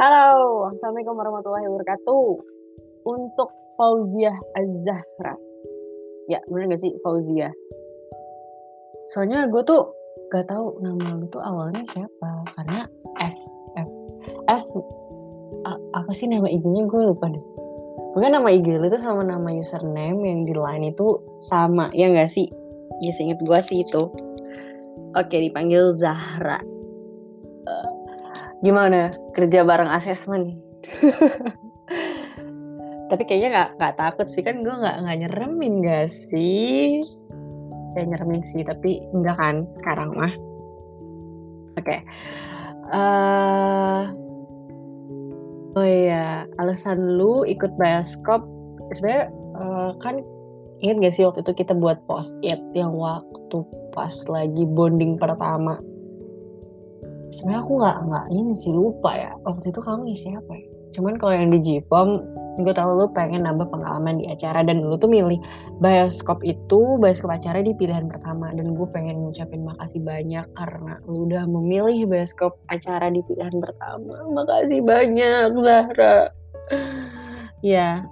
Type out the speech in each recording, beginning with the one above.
Halo, Assalamualaikum warahmatullahi wabarakatuh. Untuk Fauziah Az-Zahra. Ya, bener gak sih Fauziah? Soalnya gue tuh gak tahu nama lu tuh awalnya siapa. Karena F, F, F, a- apa sih nama IG-nya gue lupa deh. Pokoknya nama IG lu tuh sama nama username yang di line itu sama, ya gak sih? Ya seinget gue sih itu. Oke, dipanggil Zahra. Eh, gimana kerja bareng asesmen? Tapi kayaknya nggak nggak takut sih kan gue nggak nggak nyeremin gak sih? Ya nyeremin sih tapi enggak kan sekarang mah. Oke. eh oh iya, alasan lu ikut bioskop sebenarnya eh, kan ingat gak sih waktu itu kita buat post it yang waktu pas lagi bonding pertama. Sebenarnya aku nggak nggak ini sih lupa ya. Waktu itu kamu isi apa ya? Cuman kalau yang di Jipom gue tahu lu pengen nambah pengalaman di acara dan lu tuh milih bioskop itu bioskop acara di pilihan pertama. Dan gue pengen ngucapin makasih banyak karena lu udah memilih bioskop acara di pilihan pertama. Makasih banyak Zahra. Ya.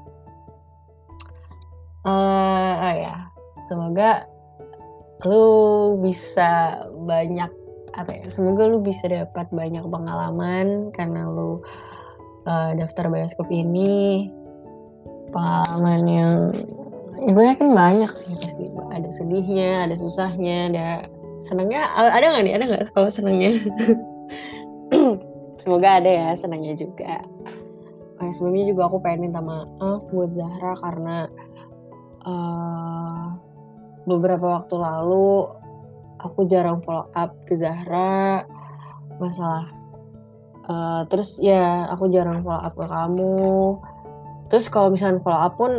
Eh ah ya. Semoga lu bisa banyak apa ya semoga lu bisa dapat banyak pengalaman karena lu uh, daftar bioskop ini. Pengalaman yang ya gue yakin banyak sih pasti ada sedihnya ada susahnya ada senangnya. Ada nggak nih? Ada nggak kalau senangnya? Semoga ada ya senangnya juga. Kayak sebelumnya juga aku pengen minta maaf buat Zahra karena uh, beberapa waktu lalu aku jarang follow up ke Zahra masalah uh, terus ya aku jarang follow up ke kamu. Terus kalau misalnya follow up pun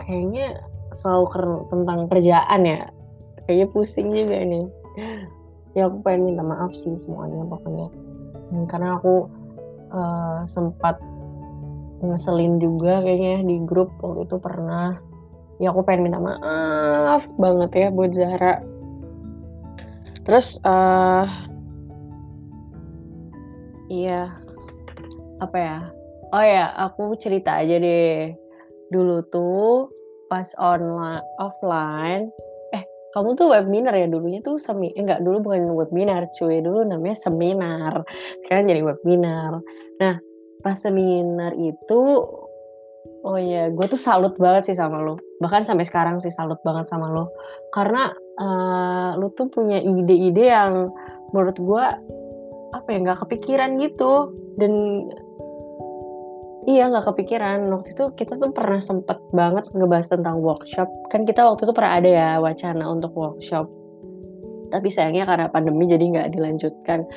kayaknya selalu ker- tentang kerjaan ya. Kayaknya pusing juga nih ya aku pengen minta maaf sih semuanya pokoknya. Hmm, karena aku uh, sempat ngeselin juga kayaknya di grup waktu itu pernah. Ya aku pengen minta maaf banget ya buat Zahra terus uh, iya. Apa ya? Oh ya aku cerita aja deh. Dulu tuh pas online offline eh kamu tuh webinar ya? Dulunya tuh semi eh, enggak dulu bukan webinar cuy. Dulu namanya seminar. Sekarang jadi webinar. Nah pas seminar itu oh ya gue tuh salut banget sih sama lo. Bahkan sampai sekarang sih salut banget sama lo. Karena uh, lo tuh punya ide-ide yang menurut gue apa ya nggak kepikiran gitu. Dan iya nggak kepikiran. Waktu itu kita tuh pernah sempet banget ngebahas tentang workshop. Kan kita waktu itu pernah ada ya wacana untuk workshop. Tapi sayangnya karena pandemi jadi nggak dilanjutkan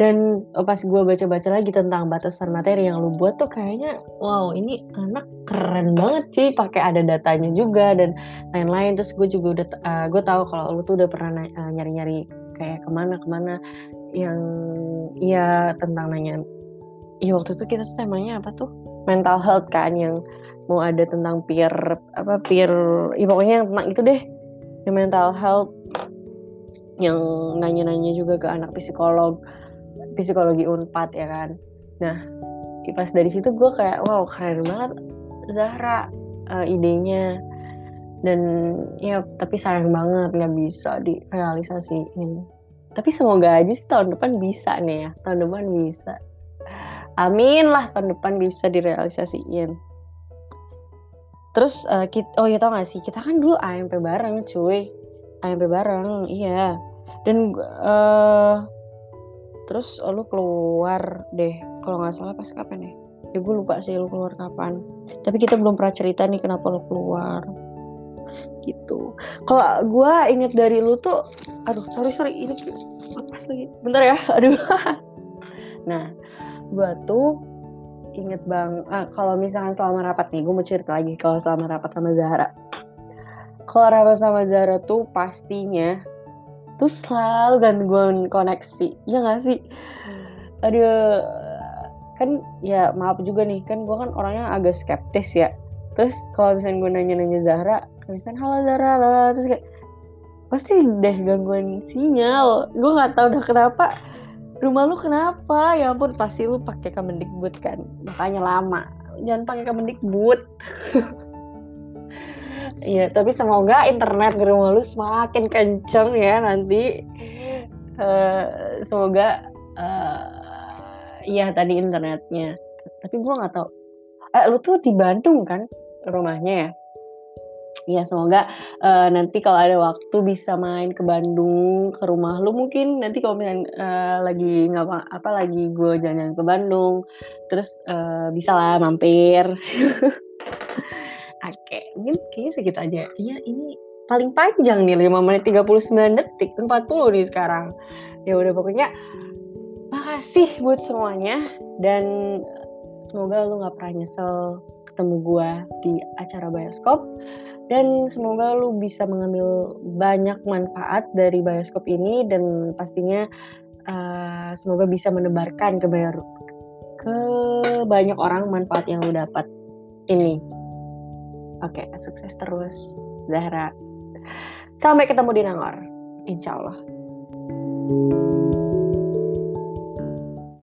dan pas gue baca-baca lagi tentang batasan materi yang lu buat tuh kayaknya wow ini anak keren banget sih pakai ada datanya juga dan lain-lain. Terus gue juga udah uh, gue tahu kalau lu tuh udah pernah uh, nyari-nyari kayak ke mana ke mana yang iya tentang nanya. Iya waktu itu kita tuh temanya apa tuh? Mental health kan yang mau ada tentang peer apa peer ya pokoknya yang tentang itu deh yang mental health yang nanya-nanya juga ke anak psikolog psikologi unpad ya kan? Nah pas dari situ gue kayak wow keren banget Zahra uh, idenya. Dan ya tapi sayang banget nggak bisa direalisasiin. Tapi semoga aja sih tahun depan bisa nih ya tahun depan bisa. Amin lah tahun depan bisa direalisasiin. Terus uh, kita, oh ya tau gak sih? Kita kan dulu AMP bareng cuy. AMP bareng iya. Dan uh, terus lu keluar deh kalau nggak salah pas kapan ya? Ya gue lupa sih lu keluar kapan. Tapi kita belum pernah cerita nih kenapa lu keluar. Gitu. Kalau gue inget dari lu tuh aduh sorry sorry ini lepas lagi. Bentar ya aduh. Nah gue tuh inget bang ah, kalau misalkan selama rapat nih gue mau cerita lagi kalau selama rapat sama Zahra. Kalau rapat sama Zahra tuh pastinya tuh selalu gangguan koneksi. Ya gak sih? Aduh kan ya maaf juga nih kan gue kan orangnya agak skeptis ya. Terus kalau misalnya gue nanya-nanya Zahra misalnya halo Zahra lala. terus kayak pasti deh gangguan sinyal. Gue nggak tahu udah kenapa. Rumah lu kenapa? Ya ampun pasti lu pakai Kemendikbud kan. Makanya lama. Jangan pakai Kemendikbud Iya, tapi semoga internet di rumah lu semakin kenceng ya nanti. Uh, semoga uh, iya tadi internetnya. Tapi gua nggak tahu. Eh, lu tuh di Bandung kan rumahnya ya? ya semoga uh, nanti kalau ada waktu bisa main ke Bandung ke rumah lu mungkin nanti kalau misalnya uh, lagi ngapa apa lagi gue jalan-jalan ke Bandung terus uh, bisa lah mampir oke mungkin kayaknya segitu aja. Kayaknya ini paling panjang nih 5 menit 39 detik 40 nih sekarang. Ya udah pokoknya makasih buat semuanya dan semoga lu nggak pernah nyesel ketemu gue di acara bioskop. Dan semoga lu bisa mengambil banyak manfaat dari bioskop ini dan pastinya uh, semoga bisa menebarkan ke ke banyak orang manfaat yang lu dapat. Ini. Oke, okay, sukses terus, Zahra. Sampai ketemu di Nangor, insya Allah.